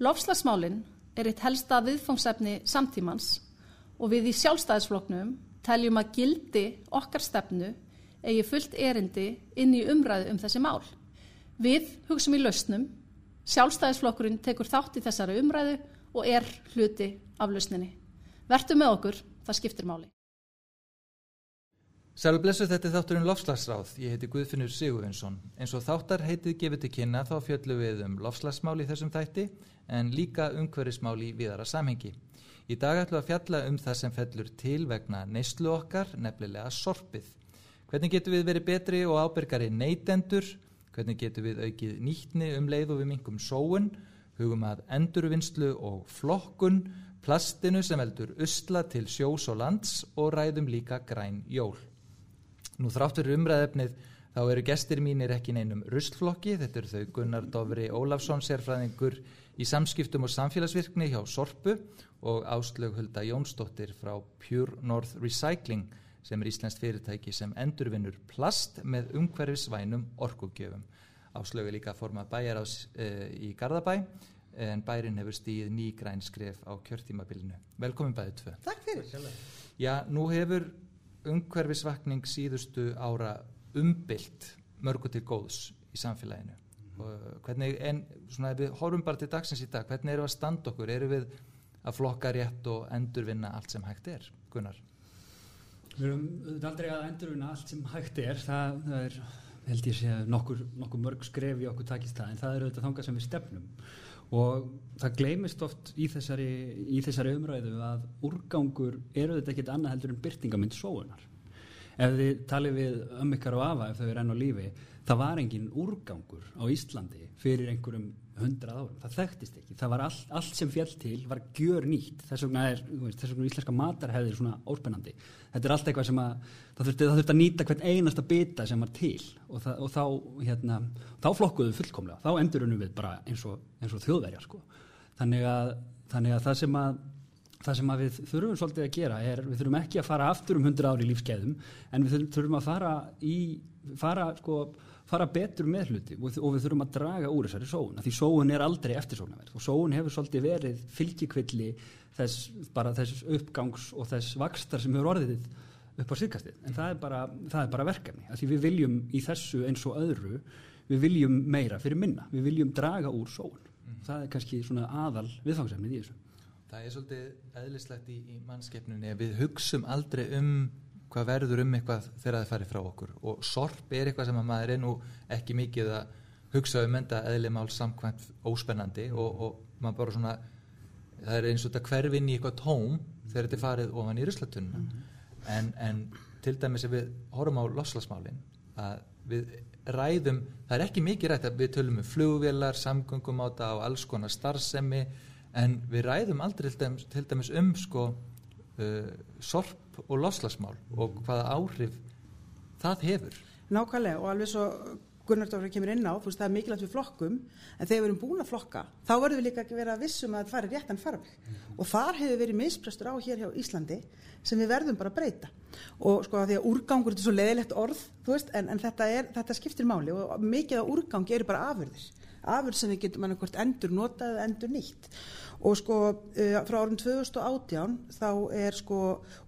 Lofslagsmálinn er eitt helsta viðfóngsefni samtímans og við í sjálfstæðisfloknum teljum að gildi okkar stefnu eigi fullt erindi inn í umræðu um þessi mál. Við hugsum í lausnum, sjálfstæðisflokkurinn tekur þátt í þessari umræðu og er hluti af lausninni. Vertu með okkur, það skiptir máli. Sælu blessu þetta er þátturinn Lofslagsráð. Ég heiti Guðfinnur Sigurvinsson. Eins og þáttar heitið gefið til kynna þá fjöldlu við um lofslagsmál í þessum þætti en líka umhverfismál í viðara samhengi. Í dag ætlum við að fjalla um það sem fellur til vegna neyslu okkar, nefnilega sorpið. Hvernig getur við verið betri og ábyrgari neytendur? Hvernig getur við aukið nýtni um leið og við mingum sóun? Hugum að endurvinnslu og flokkun, plastinu sem veldur usla til sjós og lands og ræðum líka græn jól. Nú þráttur umræðefnið þá eru gestir mínir ekki neinum rustflokki, þetta eru þau Gunnar Dovri Ólafsson, sérfræðingur í samskiptum og samfélagsvirkni hjá Sorpu og Áslög Hulda Jónsdóttir frá Pure North Recycling sem er Íslands fyrirtæki sem endurvinnur plast með umhverfisvænum orkugjöfum. Áslög er líka formað bæjar ás e, í Garðabæ en bærin hefur stíð ný græn skref á kjörtímabilinu. Velkomin bæðið tvö. Takk fyrir. Já, nú hefur umhverfisvakning síðustu ára umbylt mörgu til góðs í samfélaginu. Hvernig, en svona ef við horfum bara til dagsins í dag, hvernig eru að standa okkur? Eru við að flokka rétt og endurvinna allt sem hægt er, Gunnar? Við erum aldrei að endurvinna allt sem hægt er, það, það er held ég sé nokkur, nokkur mörg skref í okkur takist það, en það eru auðvitað þangað sem við stefnum. Og það gleymist oft í þessari, í þessari umræðu að úrgangur eru þetta ekkit annað heldur en byrtingamind sóunar. Ef þið talið við um ykkar og afa ef þau eru enn á lífi það var engin úrgangur á Íslandi fyrir einhverjum hundrað árum, það þekktist ekki. Það var allt, allt sem fjall til var gjör nýtt þess vegna er, þess vegna íslenska matarhæðir svona óspennandi. Þetta er allt eitthvað sem að það þurfti, það þurfti að nýta hvern einasta bita sem var til og, það, og þá, hérna, þá flokkuðu fullkomlega, þá endurunum við bara eins og, og þjóðverjar sko. þannig, að, þannig að það sem að það sem við þurfum svolítið að gera er við þurfum ekki að fara aftur um 100 ári í lífskeiðum en við þurfum að fara í fara, sko, fara betur með hluti og, við þurfum að draga úr þessari sóun því sóun er aldrei eftirsóknarverð og sóun hefur svolítið verið fylgjikvilli þess, bara þess uppgangs og þess vakstar sem hefur orðið upp á síðkastið. En það er bara, það er bara verkefni því við viljum í þessu eins og öðru við viljum meira fyrir minna við viljum draga úr sóun. Mm. það er kannski svona aðal viðfangsefnið í þessu Það er svolítið eðlislegt í, í mannskeppnunni að við hugsum aldrei um hvað verður um eitthvað þegar það færi frá okkur og sorp er eitthvað sem að maður er nú ekki mikið að hugsa um enda eðlimál samkvæmt óspennandi og, og maður bara svona það er eins og þetta hverfinn í eitthvað tóm þegar þetta er farið ofan í ruslatunna mm -hmm. en, en til dæmis ef við horfum á loslasmálin að við ræðum, það er ekki mikið rætt að við tölum um flugvélar, samgöngum á þetta og alls konar starfsemi en við ræðum aldrei til dæmis, til dæmis um sko uh, sorp og loslasmál og hvaða áhrif það hefur. Nákvæmlega og alveg svo Gunnar Dófri kemur inn á, þú veist það er mikilvægt við flokkum en þegar við erum búin að flokka þá verðum við líka að vera vissum að það fari réttan farfi mm. og þar hefur verið misprestur á hér hjá Íslandi sem við verðum bara að breyta. Og sko að því að úrgangur er svo leðilegt orð veist, en, en þetta, er, þetta skiptir máli og mikið af úrgangi eru bara afurðir afurð sem við getum annað hvort endur notað eða endur nýtt. Og sko uh, frá árum 2018 þá er sko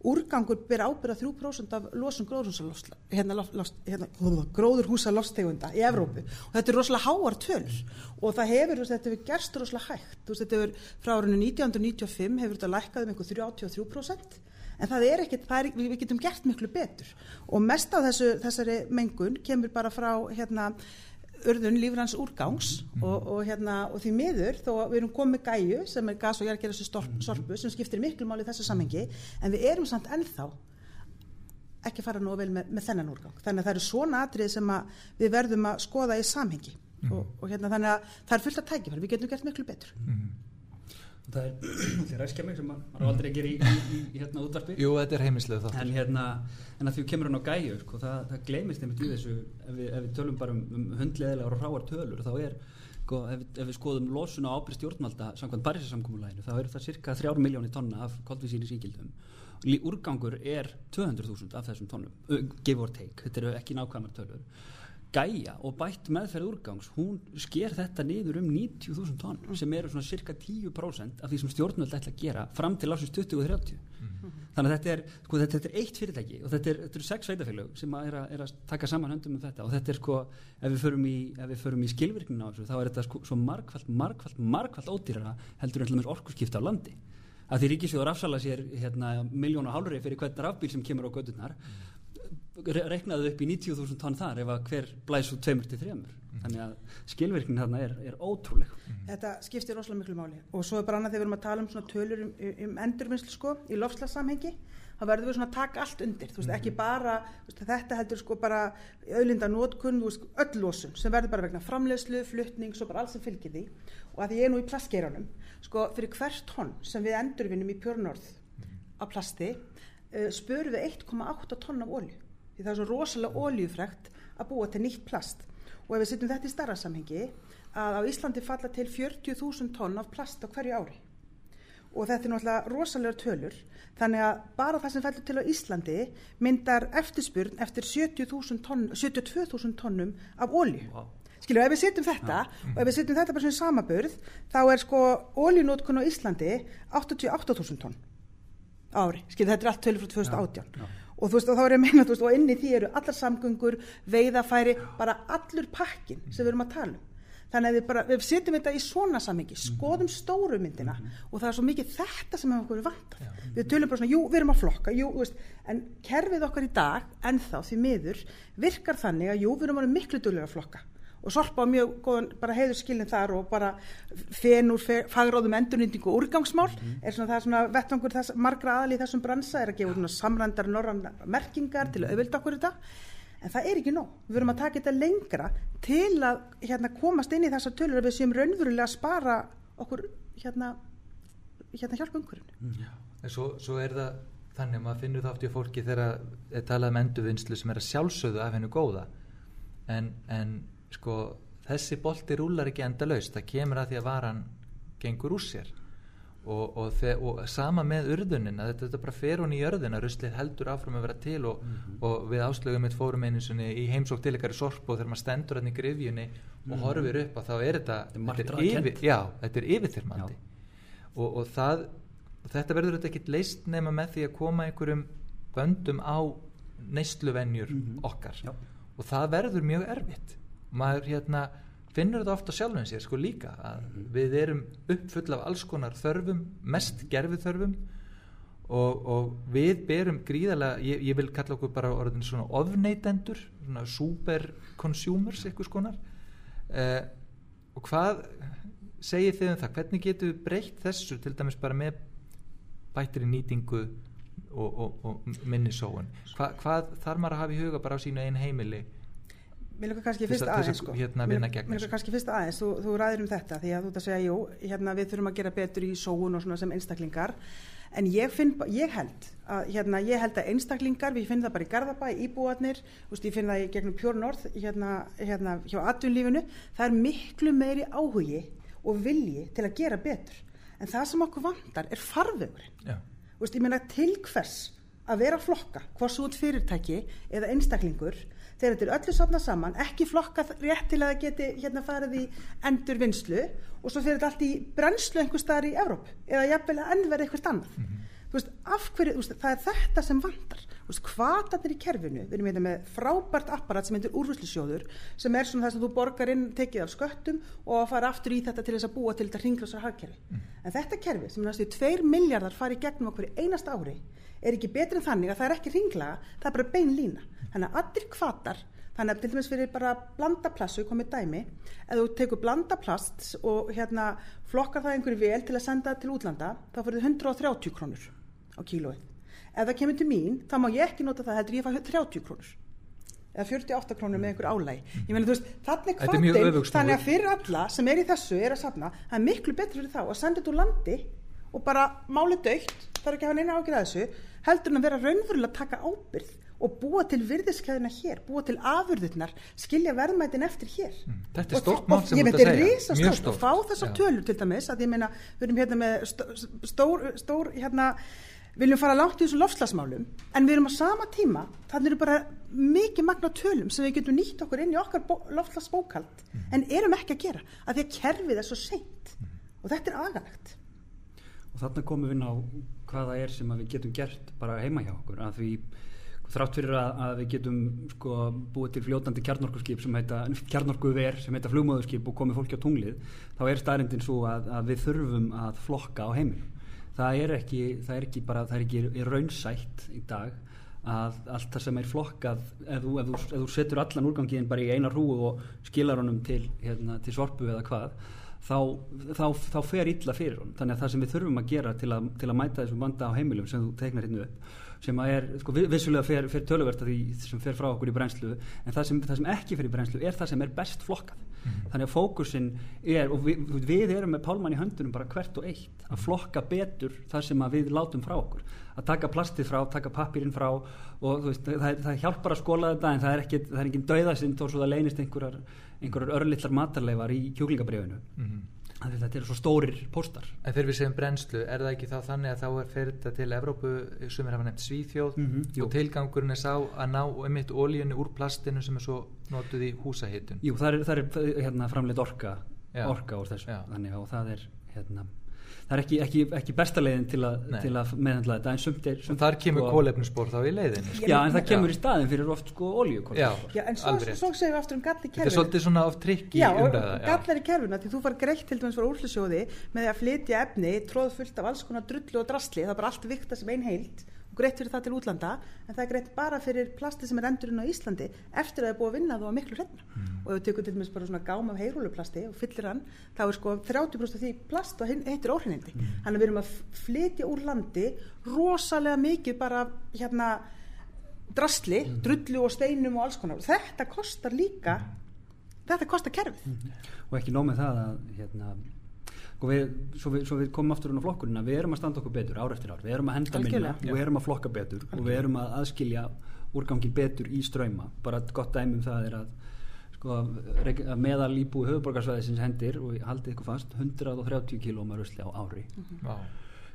úrgangur ber ábyrða 3% af losun gróðurhúsa hérna, hérna, gróðurhúsa lostegunda í Evrópu. Og þetta er rosalega háar tölur. Og það hefur, veist, þetta hefur gerst rosalega hægt. Veist, þetta hefur frá árunni 1995 hefur þetta lækkað um einhver 33% en það er ekkert, það er, við getum gert miklu betur. Og mest af þessu, þessari mengun kemur bara frá hérna urðun lífrans úrgangs mm. og, og, hérna, og því miður þó við erum komið gæju sem er gas og jærgerðastu sorpu sem skiptir miklu máli í þessu samengi en við erum samt ennþá ekki fara nú vel með, með þennan úrgang. Þannig að það eru svona atrið sem við verðum að skoða í samhengi. Mm. og, og hérna, þannig að það er fullt að tækja við getum gert miklu betur. Mm það er, það er ræskja mig sem maður aldrei gera í, í, í hérna útvarpi. Jú, þetta er heiminslega þáttur. En, hérna, en að því kemur hann á gæju sko, það, það gleymist einmitt í þessu ef við, ef við tölum bara um, um hundleðilega og ráar tölur þá er, sko, ef, við, ef við skoðum losun á ábyrð stjórnmalda samkvæmt Parísasamkómulæginu þá eru það cirka 3 miljónir tonna af koldvísíni síkildum úrgangur er 200.000 af þessum tonnum give or take, þetta eru ekki nákvæmar tölur gæja og bætt meðferð úrgangs hún sker þetta niður um 90.000 tonn sem eru svona cirka 10% af því sem stjórnvöld ætla að gera fram til ásins 2030 þannig að þetta er, sko, þetta, þetta er eitt fyrirtæki og þetta, er, eru sex sveitafélög sem að er, að, er að taka saman höndum um þetta. Og þetta er sko, ef við förum í, í skilvirkninu á þessu, þá er þetta sko, svo markvallt, markvallt, markvallt ódýrara heldur en orkusskipta á landi. Að því ríkisjóður afsala sér hérna, miljón og hálfri fyrir hvern rafbíl sem kemur á gödunar reknaðu upp í 90.000 tonn þar ef að hver blæs úr 2-3 mm. þannig að skilvirknin þarna er, er ótrúleg. Mm. Þetta skiptir rosalega miklu máli. Og svo er bara annað þegar við erum að tala um svona tölur um, um endurvinnslu sko í lofslagssamhengi þá verður við svona að taka allt undir. Veist, mm. ekki bara, veist, þetta heldur sko bara auðlinda nótkunn, öll losun sem verður bara vegna framlegslu, fluttning svo bara allt sem fylgir því. Og að ég er nú í plastgeiranum sko fyrir hvert tonn sem við endurvinnum í pjörnorð af plasti uh, spörum við 1,8 tonn af olju því það er svo rosalega oljufrækt að búa til nýtt plast og ef við setjum þetta í starra samhengi að á Íslandi falla til 40.000 tonn af plast á hverju ári og þetta er náttúrulega rosalega tölur þannig að bara það sem fellur til á Íslandi myndar eftirspurn eftir 70.000 tonn, 72.000 tonnum af olju wow. skilju, ef við setjum þetta ja. og ef við setjum þetta bara svona samaburð þá er sko oljunótkun á Íslandi 88.000 tonn ári, skilju, þetta er allt tölur frá 2018 ja. Ja og þú veist og þá er ég að meina veist og inni því eru allar samgöngur, veiðafæri bara allur pakkin sem við erum að tala um. Þannig að við bara, við setjum þetta í svona samhengi, skoðum stóru myndina mm -hmm. og það er svo mikið þetta sem hefur okkur vantar, ja. við tölum bara svona jú, við erum að flokka, jú, veist, en kerfið okkar í dag, ennþá því miður virkar þannig að jú, við erum alveg miklu dölur að flokka og sorpa á mjög góðan bara heiðurskilin þar og bara fenur fagráðum endurnýndingu og úrgangsmál. Mm -hmm. er svona það svona vettvangur þess, margra aðal í þessum bransa er að gefa svona samrændar norrann merkingar til að auðvilda okkur þetta. En það er ekki nóg, við verum að taka þetta lengra til að hérna, komast inn í þessa tölur að við séum raunverulega að spara okkur hérna, hérna hjálpa umhverjum mm. en svo, svo er það þannig að maður finnur það oft í fólki þegar það talað um endurvinnslu sem er að sjálfsögðu af hennu góða. En, en sko þessi bolti rúlar ekki enda laust það kemur að því að varan gengur úr sér og, og, og sama með urðunina þetta, þetta bara fer hún í örðuna ruslið heldur áfram að vera til og, mm -hmm. og við áslögum mitt fórum einu í heimsók til ykkar í sorp og þegar maður stendur hann í grifjunni og mm -hmm. horfir upp og þá er þetta þetta er, yfir, já, þetta er yfirþyrmandi og það þetta verður þetta ekki leist nema með því að koma einhverjum böndum á neysluvenjur mm -hmm. okkar já. og það verður mjög erfitt maður hérna finnur þetta ofta sjálfum sér sko líka að mm. við erum uppfull af alls konar þörfum, mest gerfið þörfum og, og við berum gríðarlega, ég, ég vil kalla okkur bara orðin svona ofneitendur svona super consumers eitthvað skonar eh, og hvað segir þið um það, hvernig getur við breytt þessu til dæmis bara með bættir í nýtingu og, og, og minnisóun? Hva, hvað þarf maður að hafa í huga bara á sínu einn heimili Mér lukkar kannski fyrst aðeins sko. hérna Mér lukkar kannski fyrst aðeins, þú, þú ræðir um þetta því að þú ert að segja, jú, hérna við þurfum að gera betur í sóun og svona sem einstaklingar. En ég, finn, ég held að hérna, ég held að einstaklingar, við finnum það bara í Garðabæ, íbúarnir, veist, ég finn það í gegnum Pjórn Norð, hérna, hérna hjá atvinnlífinu, það er miklu meiri áhugi og vilji til að gera betur, en það sem okkur vandar er farvegurinn, veist, ég meina til hvers að vera flokka, hvort svo út fyrirtæki eða einstaklingur þegar þetta er öllu safna saman, ekki flokka rétt til að geti hérna farið í endur vinslu og svo fyrir þetta allt í brennslu einhver staðar í Evróp eða jafnvel að enn verið eitthvað annað. Mm -hmm. Veist, hverju, veist, það er þetta sem vandar. Hvað þetta er í kerfinu, við erum hérna með frábært apparat sem heitir úrvuslisjóður sem er svona það sem þú borgar inn, tekið af sköttum og fara aftur í þetta til þess að búa til þetta ringlösar hagkerfi. Mm -hmm. En þetta kerfi sem næstu 2 miljardar fari gegnum okkur einast ári er ekki betri en þannig að það er ekki ringlaga, það er bara bein lína. Þannig að allir kvatar þannig að til dæmis fyrir bara komum í dæmi, ef þú tekur blandaplast og hérna flokkar það einhverju vel til að senda til útlanda þá fyrir þið 130 krónur á kílóið. Ef það kemur til mín, þá má ég ekki nota það heldur ég fá 30 krónur eða 48 krónur með einhver álæg ég meina þú veist, þannig hvaðin þannig að fyrir alla sem er í þessu er að safna það er miklu betur fyrir þá að senda þetta úr landi og bara máli dögt það er ekki að hafa neina ágjörða þessu heldur en að vera raunverulega að taka ábyrð og búa til virðiskeiðina hér, búa til afurðurnar, skilja verðmætin eftir hér. Mm. Þetta er stórt mál sem þú að segja. Ég veit, þetta er risastórt og fá þessa tölur til dæmis að ég meina, við erum hérna með stór, stór hérna, viljum fara langt í þessum lofslagsmálum en við erum á sama tíma þannig eru bara mikið magna tölum sem við getum nýtt okkur inn í okkar lofslagsbókald mm. en erum ekki að gera að því að kerfið er svo seint mm. og þetta er agalegt og þarna komum við inn á hvaða er sem við getum gert bara heima hjá okkur. Að því þrátt fyrir að, að við getum sko, búið til fljótandi kjarnorkuskip sem heita kjarnorkuver sem heita flugmóðurskip og komið fólki á tunglið þá er staðrindin svo að, að við þurfum að flokka á heimilum það er ekki, það er ekki bara, það er ekki raunsætt í dag að allt það sem er flokkað ef þú, ef þú, ef þú setur allan úrgangiðin bara í eina hrúu og skilar honum til, hérna, til sorpu eða hvað þá, þá, þá fer illa fyrir honum þannig að það sem við þurfum að gera til að, til að mæta þessum vanda á heimilum sem þú teiknar hérna upp sem er, sko, vissulega fer, fer töluvert af því sem fer frá okkur í brænslu en það sem, það sem ekki fer í brænslu er það sem er best flokkað. Þannig að fókusin er og við, við erum með pálmann í höndunum bara hvert og eitt að flokka betur það sem við látum frá okkur. Að taka plastið frá, taka pappirinn frá og veist, það, það hjálpar að skóla þetta en það er ekki, það er ekki döðasind þó svo það leynist einhverjar, einhverjar örlitlar matarleifar í kjúklingabrjöfinu mm þetta eru svo stórir póstar. En þegar við segjum brennslu, er það ekki þá þannig að þá er þetta til Evrópu sem er hafa nefnt Svíþjóð mm -hmm, og tilgangurinn er sá að ná eitt ólíunni úr plastinu sem er svo notuð í húsahittun Jú, það er, það er hérna, framleitt orka, orka úr þessu, þannig að það er hérna það er ekki, ekki, ekki besta leiðin til, a, til að meðhandla þetta en sumt er sumt þar kemur sko, kólefnusbór þá í leiðin sko. já en það kemur já. í staðin fyrir oft sko olju já, já en svo, svo, segir við aftur um gall í kerfinu þetta er svolítið svona of trikk í umræða já. og gall í kerfinu því þú far greitt til dæmis frá úrslusjóði með að flytja efni tróð fullt af alls konar drullu og drasli það er bara allt vikta sem einn heilt greitt fyrir það til útlanda en það er greitt bara fyrir plasti sem er endurinn á Íslandi eftir að það er búið að vinna þú á miklu hreppna mm. og ef við tökum til dæmis bara svona gám af heyrúluplasti og fyllir hann þá er sko 30% af því plast og heitir óhreinindi mm. þannig að við erum að flytja úr landi rosalega mikið bara hérna drastli, mm. drullu og steinum og alls konar þetta kostar líka þetta kostar kerfið mm. og ekki nómið það að hérna sko við, svo, við, svo við komum aftur á flokkurina, við erum að standa okkur betur ár eftir ár, við erum að henda minna og við erum að flokka betur Alkjörlega. og við erum að aðskilja úrgangin betur í ströyma bara gott dæmum það er að, sko, að meðal íbúi höfuborgarsvæðisins hendir og haldið ykkur fast 130 km rusli á ári mm -hmm. wow.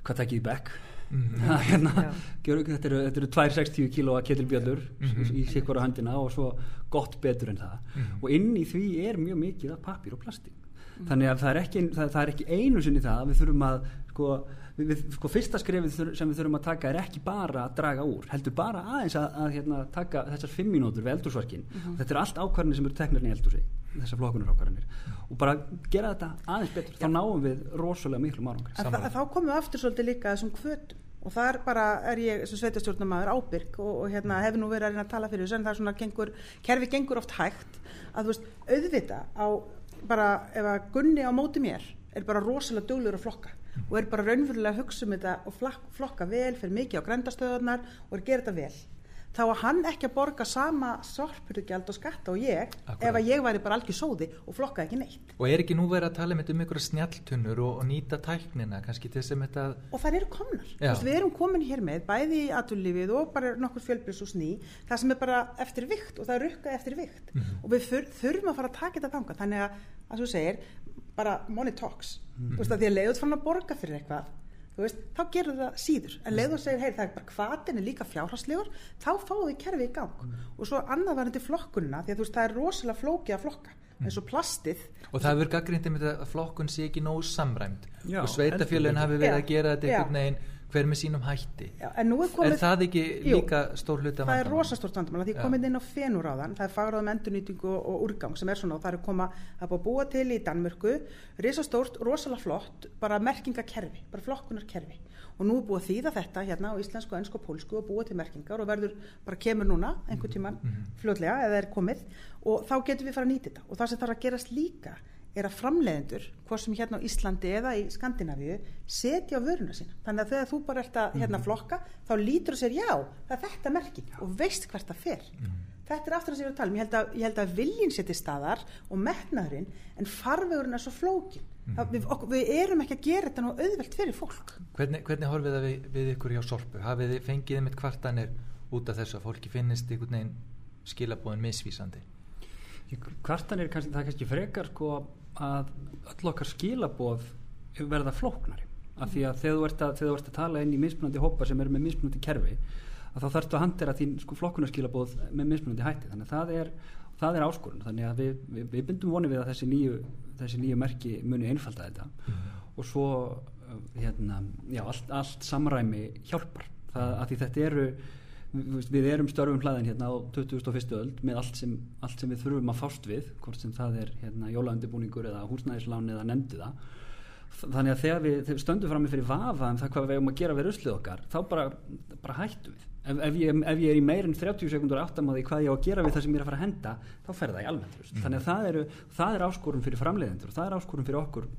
hvað takkið í bekk mm -hmm. hérna, þetta eru, eru 260 km ketilbjöldur mm -hmm. í sikkvara handina og svo gott betur en það mhm. og inn í því er mjög mikið af pappir og plastik mm. þannig að það er, ekki, það, það er ekki einu sinni það að við þurfum að sko, við, sko fyrsta skrefið sem við þurfum að taka er ekki bara að draga úr heldur bara aðeins að, að hérna, taka þessar fimm mínútur við eldursvarkin mm -hmm. þetta er allt ákvarðinir sem eru teknarinn í eldursi þessar flokkunar ákvarðinir mm. og bara gera þetta aðeins betur, ja. þá náum við rosalega miklu márungar. Þá komum við aftur svolítið líka þessum kvötum og þar bara er ég sem sveitastjórnamaður ábyrg og, og hérna hefur nú verið að reyna að tala fyrir þessu en það er svona gengur, kerfi gengur oft hægt að þú veist auðvita á bara ef að Gunni á móti mér er bara rosalega döglegur að flokka og er bara raunverulega að hugsa um þetta og flokka vel fyrir mikið á grendastöðunar og er að gera þetta vel þá að hann ekki að borga sama sorpurðugjald og skatta og ég Akkurat. ef að ég væri bara algjör sóði og flokka ekki neitt og er ekki nú verið að tala um, einhverja snjáltunnur og, og nýta tæknina kannski til sem þetta og það eru komnar, Vist, við erum komin hér með bæði í aturlífið og bara nokkur fjölbjörns og sný, það sem er bara eftir vikt og það er rukkað eftir vikt mm -hmm. og við þurfum að fara að taka þetta þanga þannig að, að þú segir, bara money talks, mm -hmm. þú veist að því að leiðut fann að borga fyrir eitthvað Veist, þá gerur það síður. En leið og segir, hei það er bara hvaðin er líka fjárháslegur þá fáum við kerfið í gang. Mm. og svo annað var þetta flokkunna því að veist, það er rosalega flókið að flokka mm. eins og plastið. Og það hefur gaggrindið með að flokkun sé ekki nóg samræmt Já, og sveitafjölun hafi verið að gera þetta einhvern veginn hver með sínum hætti? Já, er, komið, er það ekki líka jú, stór hluti það er rosastórt vandamál því komið inn á fenúráðan það er fagraðum endurnýtingu og, og úrgang sem er svona og það er koma að búa til í Danmörku risastórt, rosalega flott bara merkingakerfi, bara flokkunarkerfi. Og nú er búið að þýða þetta hérna á íslensku, ennsku og pólsku og búið til merkingar og verður bara kemur núna einhvern tíman mm -hmm. fljóðlega eða er komið. Og þá getur við fara að nýta þetta. Og það sem þarf að gerast líka er að framleiðendur, hvort sem hérna á Íslandi eða í Skandinavíu, setja á vöruna sína. Þannig að þegar þú bara ert að hérna, mhm. flokka, þá lítur þú sér já, það er þetta merki og veist hvert það fer. Mm. Þetta er aftur að sér að tala. Ég held að, ég held að viljin seti staðar og metnaðurinn, en farvegurinn er svo flókin. Mm. Við, okkur, við erum ekki að gera þetta nú auðvelt fyrir fólk. Hvernig, hvernig horfið það við, við ykkur hjá Sorpu? Hafið þið fengið með kvartanir út af þessu að fólki finnist einhvern veginn skilabóðin misvísandi? Kvartanir, kannski, það er kannski frekar sko að öll okkar skilaboð verða flóknari. Af því að þegar þú ert að, þú að tala inn í mismunandi hópa sem eru með mismunandi kerfi að þá þarfst að handera þín sko, flokkunarskilabóð með mismunandi hætti. Þannig að það er, það er áskorun. Þannig að við, við, við bindum voni við að þessi nýju, þessi nýju merki muni einfalda þetta. Mm. og svo uh, hérna, já, allt, allt samræmi hjálpar. Það, að því þetta eru við erum störfum hlaðin hérna á 2001. öld með allt sem, allt sem við þurfum að fást við hvort sem það er hérna, jólaundibúningur eða húsnæðisláni eða nefndi það þannig að þegar við, þegar við stöndum fram með fyrir vafa um það hvað við hefum að gera við ruslið okkar þá bara, bara hættum við ef, ef, ég, ef ég er í meirinn 30 sekundur áttamáði hvað ég á að gera við það sem ég er að fara að henda þá fer það í almennt mm. þannig að það, eru, það er áskorun fyrir framleiðendur og það er áskorun fyrir okkur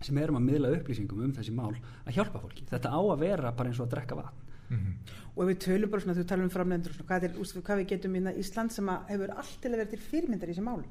sem erum að miðla upplýsingum um þessi mál að hjálpa fólki þetta á að vera bara eins og að drekka vatn Mm -hmm. og ef við tölum bara svona, þú talum um framlendur hvað, hvað við getum í Ísland sem hefur allt til að vera til fyrirmyndar í þessi málum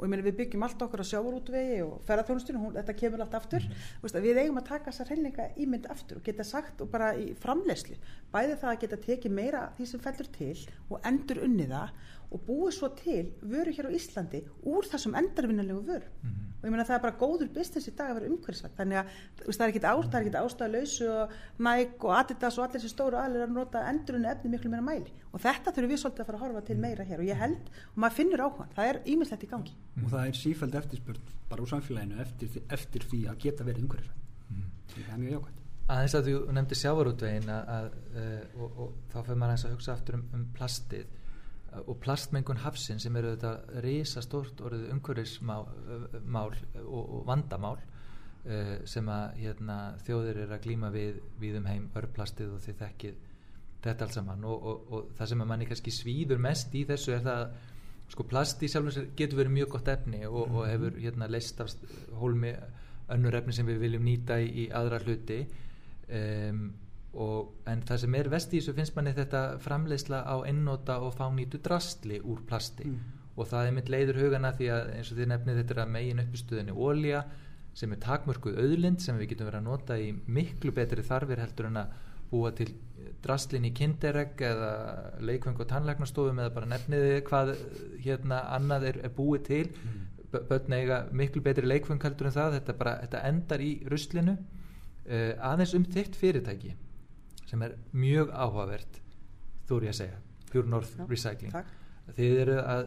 og ég meina við byggjum allt okkur á sjávarútvegi og ferðarþjónustunum, þetta kemur allt aftur mm. veist, við eigum að taka þessar hreinleika ímynd aftur og geta sagt og bara í framlegslu bæði það að geta tekið meira því sem fellur til og endur unni það og búið svo til vöru hér á Íslandi úr þessum endarvinnulegu vöru mm -hmm. og ég meina það er bara góður business í dag að vera umhverfisvægt þannig að það er ekkit ástæða lausu og Nike og Adidas og allir þessi stóru aðlir að nota endurunni efni miklu meira mæli. Og þetta þurfum við svolítið að fara að horfa til meira hér. Og ég held og maður finnur áhuga, það er ímislegt í gangi. Mm. -hmm. og það er sífæld eftirspurn bara úr samfélaginu eftir, eftir því að geta verið umhverfisvægt mm. -hmm. það er mjög jákvæmt aðeins að þú nefndi sjávarútvegin að, að, uh, og, og þá fyrir maður að hugsa aftur um, um plastið og plastmengun hafsin sem eru þetta reysa stort orðið umhverfismál og, og vandamál uh, sem að hérna, þjóðir eru að glíma við við um heim örplastið og þið þekkið þetta allt saman og, og, og það sem að manni kannski svíður mest í þessu er það sko plast í sjálfum getur verið mjög gott efni og, og mhm. hefur hérna leist af hólmi önnur efni sem við viljum nýta í, í aðra hluti um Og, en það sem er vest í þessu finnst manni þetta framleiðsla á einnóta og fánýtu drastli úr plasti. Mm. og það er mitt leiður hugana því að eins og þið nefnið þetta er að megin uppistuðinni ólja sem er takmörkuð auðlind sem við getum verið að nota í miklu betri þarfir heldur en að búa til drastlin í kindereg eða leikvöng og tannleiknastofum eða bara nefniði hvað hérna annað er, er búið til. Mm. börn eiga miklu betri leikvöng heldur en það. Þetta, bara, þetta endar í ruslinu. Uh, aðeins um þitt fyrirtæki sem er mjög áhugavert þú er ég að segja, Pure North Já, Recycling takk. þið eru að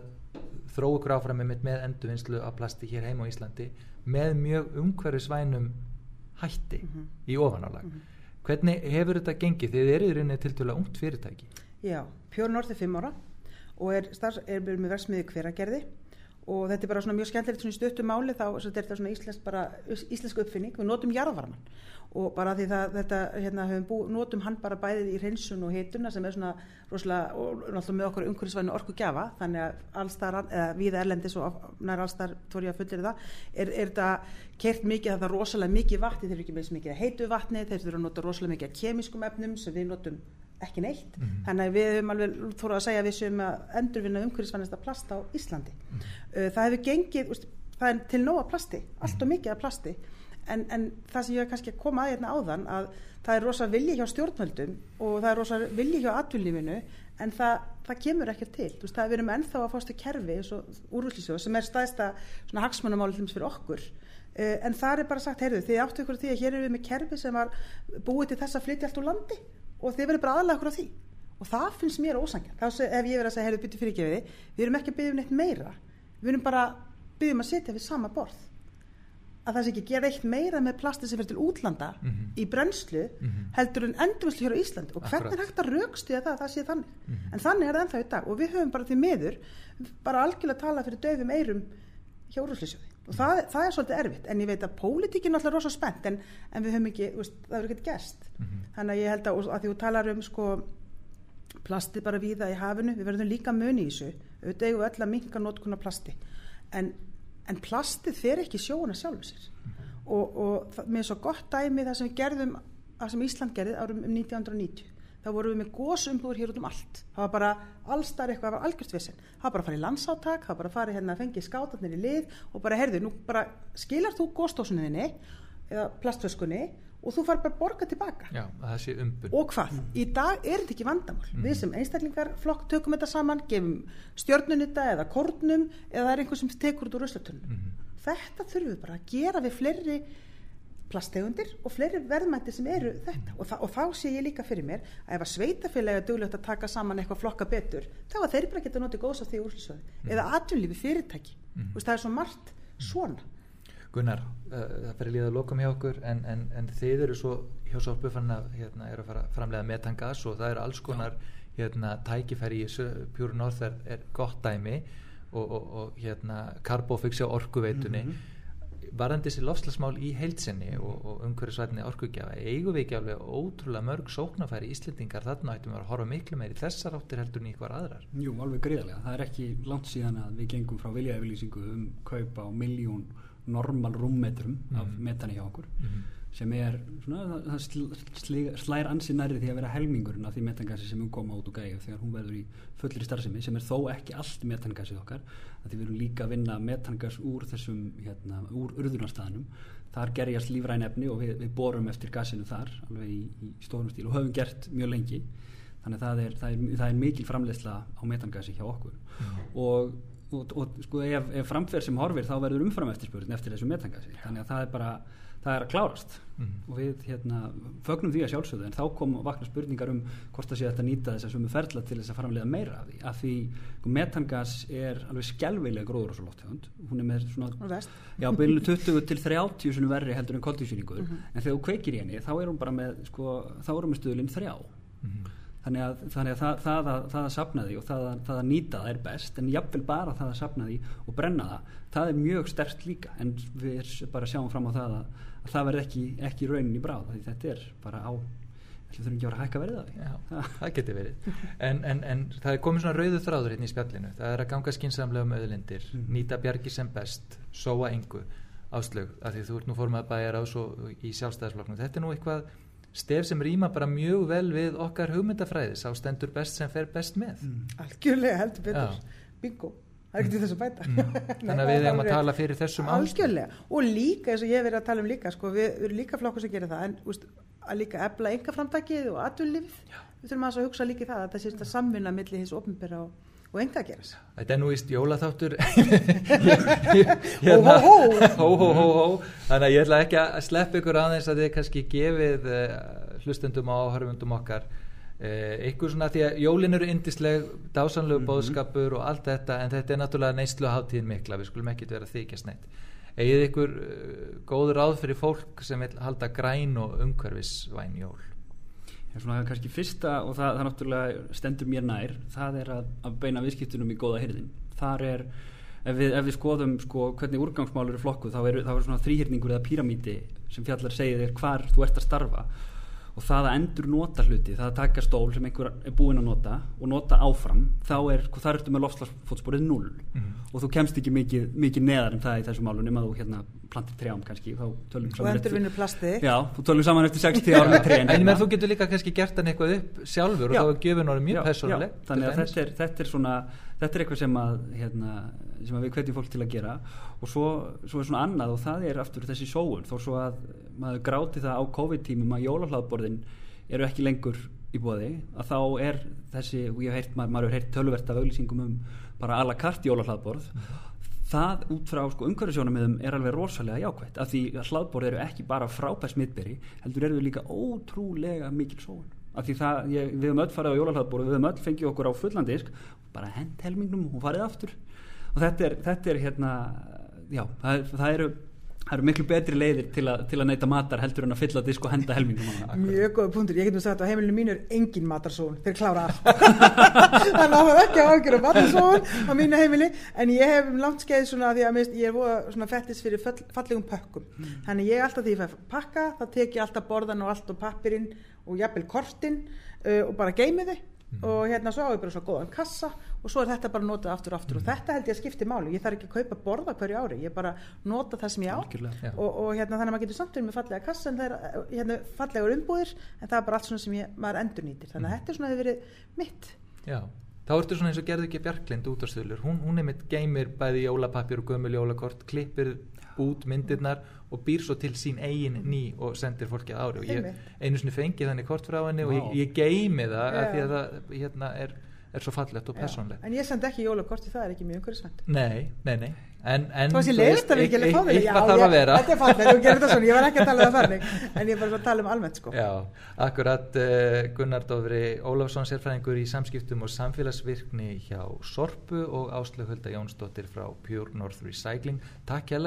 þróu gráfram með, með endurvinnslu af plasti hér heim á Íslandi með mjög umhverfisvænum hætti mm -hmm. í ofanálag mm -hmm. hvernig hefur þetta gengið þið eru í rauninni til dæla ungt fyrirtæki Já, Pure North er 5 ára og er, er með verksmiði hveragerði og þetta er bara svona mjög skemmtilegt svona í stöttu máli þá er þetta svona íslensk, bara, íslensk uppfinning við notum jarðvarman og bara því það þetta hérna bú, notum hann bara bæðið í hreinsun og hituna sem er svona rosalega og náttúrulega með okkur umhverfisvæðinu orku gjafa þannig að allstar, eða við erlendis og nær allstar tóri að fullir það er, er þetta kert mikið að það er rosalega mikið vatni þeir eru ekki með þess mikið heitu vatni þeir eru að nota rosalega mikið kemískum efnum sem við notum ekki neitt mm -hmm. þannig að við höfum alveg þóru að segja við sem að endurvinna umhverfisvænasta plast á Íslandi mm -hmm. það hefur gengið það er til nóga plasti, allt og mikið af plasti en, en það sem ég er kannski að koma að hérna áðan að það er rosa vilji hjá stjórnvöldum og það er rosa vilji hjá atvinnlífinu en það, það kemur ekkert til. Veist, það við erum ennþá að fástu kerfi sem er staðista hagsmunamáli fyrir okkur. Uh, en það er bara sagt, heyrðu, þið áttu ykkur því að hér erum við með kerfi sem var búið til þess að flytja allt úr landi og þið verður bara aðalega okkur á því. Og það finnst mér ósangja þá hef ég verið að segja, heyrðu, byttu fyrirgefiði við erum ekki að byggja um neitt meira. Við erum bara byggjum að setja við sama borð að það sé ekki gera eitt meira með plasti sem fyrir til útlanda mm -hmm. í brennslu mm -hmm. heldur en endurvinnslu hér á Íslandi. Og hvernig er hægt að raukstu það að það sé þannig? Mm -hmm. en þannig er það ennþá í dag. Og við höfum bara því miður bara algjörlega að tala fyrir döfum eirum hjá úrúslisjóði og það, það er svolítið erfitt. En ég veit að pólitíkin er alltaf rosa spennt en, en við höfum ekki, veist, það verður ekki gæst mhm. þannig að ég held að, að því þú talar um sko plasti bara víða í hafinu við verðum líka muni í þessu. Auðvitað en plastið fer ekki sjóuna sjálfur sér. Og, og með svo gott dæmi það sem við gerðum það sem Ísland gerði árum um 1990 þá vorum við með gósumbúður hér út um allt. Það var bara allstar eitthvað það var algjört vissin, það var bara að fara í landsáttak það var bara að fara hérna að fengi skátarnir í lið og bara herðu, nú bara skilar þú góstósunniðinni eða plastföskunni og þú far bara að borga tilbaka Já, og hvað, í dag er þetta ekki vandamál. Mm. við sem einstaklingar flokk tökum þetta saman, gefum stjörnunita eða kórnum eða það er einhver sem tekur út úr röslatunum mm. þetta þurfum við bara að gera við fleiri plastegundir og fleiri verðmætti sem eru þetta. Og, og þá sé ég líka fyrir mér að ef að sveitafélagi er duglegt að taka saman eitthvað flokka betur þá að þeir bara geta notið góðs á því úrslisöðu mm. eða atvinnlífi fyrirtæki. Mm. Vist, það er svo margt svona Gunnar, uh, það fyrir líða lokum hjá okkur en, en, en þið eru svo hjá Sorpu fann að hérna, er að fara framlega metangas og það eru alls konar hérna, tækifæri í Pure North er, er gott dæmi og, og, og hérna Carbofix á orkuveitunni. Mm -hmm varðandi þessi lofslagsmál í heilsinni og, og umhverjusvætni orkugjafa eigum við ekki alveg ótrúlega mörg sóknafæri íslendingar? Þarna ættum við að horfa miklu meir í þessar áttir heldur en hver aðrar. Jú, alveg greiðlega, það er ekki langt síðan að við gengum frá viljaefylýsingu um kaupa á miljón normal rúmmetrum mm. af mhm. metani hjá okkur mm sem er svona, það sl slær ansið nærri því að vera helmingurinn af því metangasi sem umkoma út og gæði þegar hún verður í fullri starfsemi sem er þó ekki allt metangasið okkar að því við erum líka að vinna metangas úr þessum, hérna, úr urðunarstaðnum þar gerjast lífræn efni og við, við borum eftir gasinu þar alveg í, í stórum stíl og höfum gert mjög lengi þannig að það er, það er, það er mikil framleysla á metangasi hjá okkur mm. og, og, og sko ef, ef framferð sem horfir þá verður umfram eftirspurðin eftir þessu metangasi þannig að það er bara það er að klárast. Mm. og við hérna, fögnum því að sjálfsögðu en þá kom vakna spurningar um hvort það sé að nýta þess að sumu ferla til þess að framlega meira af því. Að því sko, metangas er alveg skjálfilega gróður og svo lótt hún er með svona já, byrju 20 til 30 svona verri heldur en koldísýringur mm -hmm. en þegar þú kveikir í henni þá er hún bara með, sko, þá er hún með stöðlinn þrjá. Mm -hmm. Þannig að, þannig að það, það, að, það að sapna því og það að, það að nýta það er best en jáfnvel bara það að sapna því og brenna það það er mjög stert líka en við bara sjáum fram á það að að það verði ekki, ekki raunin í bráð því þetta er bara á við þurfum ekki að vera hækka verið af því. Já, það getur verið. En, en, en það er komið svona rauðu þráður hérna í spjallinu. Það er að ganga skinsamlega um auðlindir mm. nýta bjargi sem best, sóa engu. Áslög, af því þú ert nú formað bæjar ás og í sjálfstæðisflokknum þetta er nú eitthvað stef sem rýma bara mjög vel við okkar hugmyndafræðis á stendur best sem fer best með. Mm. Algjörlega heldur betur, bingo. Það er ekki til þess að bæta. Mm. þannig að við erum að tala fyrir þessum áskjöldlega og líka eins og ég hef verið að tala um líka sko, við erum líka flokkur sem gerir það. En úst, að líka ebla enga framtakið og aðunlifið við þurfum að hugsa líka það að það sést að samvinna millir hins ofnbæra og, og enga gerast. Þetta er nú íst jólaþáttur. Hérna, hó, hó, hó, hó þannig að ég ætla ekki að slepp ykkur aðeins að þið kannski gefið uh, hlustendum og áhörfundum okkar eitthvað eh, svona því að jólin eru indisleg dásanlegu mm -hmm. bóðskapur og allt þetta en þetta er náttúrulega neyslu hátíðin mikla við skulum ekki vera þykjast neitt. Eigið ykkur uh, góður ráð fyrir fólk sem vil halda græn og umhverfisvæn jól Já, svona kannski fyrsta og það, það náttúrulega stendur mér nær það er að, að beina viðskiptunum í góða hyrðin þar er ef við, ef við skoðum sko, hvernig úrgangsmálur eru flokkuð þá er, þá er svona þrýhyrningur eða píramíti sem fjallar segir þér hvar þú ert að starfa og það að endur nota hluti, það að taka stól sem einhver er búinn að nota og nota áfram þá er, þar ertu með lofslagsfótsporið null mm. og þú kemst ekki mikið, mikið neðar en það í þessu málu nema þú hérna plantir trjám kannski og endurvinnur plasti já, þú tölum saman eftir 60 ára með trén en þú getur líka kannski gert hann eitthvað upp sjálfur já, og þá er gefin orðið mjög personleg þannig að þetta er, þetta er svona þetta er eitthvað sem að, hérna, sem að við hvetjum fólk til að gera. Og svo, svo er svona annað og það er aftur þessi sóun. Þó svo að maður gráti það á COVID-tímum að jólahlaðborðin eru ekki lengur í bóði að þá er þessi, og ég hef heyrt, maður hefur heyrt tölverkt af auðlýsingum um bara alla kart jólahlaðborð. Það út frá sko, umhverfisjónamiðum er alveg rosalega jákvæmt af því að hlaðborð eru ekki bara frábært smittberi heldur eru líka ótrúlega mikil sóun. Af því það, ég, við höfum öll farið á jólahlaðborð við höfum öll fengið okkur á fullandisk bara hend helmingnum og farið aftur. Og þetta er, þetta er hérna já, það, það eru það eru miklu betri leiðir til, a, til að neyta matar heldur en að fylla disk og henda helmingum mjög góða punktur, ég get nú sagt að heimilinu mínu er engin matarsón, þeir klára allt. Þannig að það er ekki að ágjöra matarsón á mínu heimili, en ég hef um langt skeið svona því að mist, ég er svona fettis fyrir fall, fallegum pökkum. Mm. þannig ég alltaf því að ég fæ pakka þá tek ég alltaf borðan og allt og pappirinn og jafnvel kortin uh, og bara geimi þau mm. og hérna svo á ég bara svo góðan kassa og svo er þetta bara notað aftur og aftur. Mm. og þetta held ég að skipti máli, ég þarf ekki að kaupa borða hverju ári, ég bara nota það sem ég á. Og, og hérna þannig að maður getur samtum með fallega kassa en það er hérna, fallegur umbúðir en það er bara allt svona sem ég, maður endur nýtir þannig að mm. þetta er svona hefur verið mitt. Já, þá ertu svona eins og gerði ekki Bjarklind út á stöðlur, hún, hún er mitt geymir bæði jólapapir og gömul jólakort, klippir út myndirnar og býr svo til sín eigin ný og sendir fólki ári og ég einu sinni fengi þannig kort frá henni wow. og ég, ég geimi það yeah. af því að það hérna, er er svo fallegt og persónlegt. En ég send ekki jólakorti, það er ekki mjög umhverfisvænt. Nei, nei, nei. En, en Þú veist, ég þú leiðist að við ekki eitthvað þarf að vera. Þetta er fallið, þú gerir þetta svona, ég var ekki að tala um það þannig, en ég er bara að tala um almennt, sko. Já, akkurat uh, Gunnar Dófri Ólafsson sérfræðingur í samskiptum og samfélagsvirkni hjá Sorpu og Áslöf Hulda Jónsdóttir frá Pure North Recycling. Takk hjá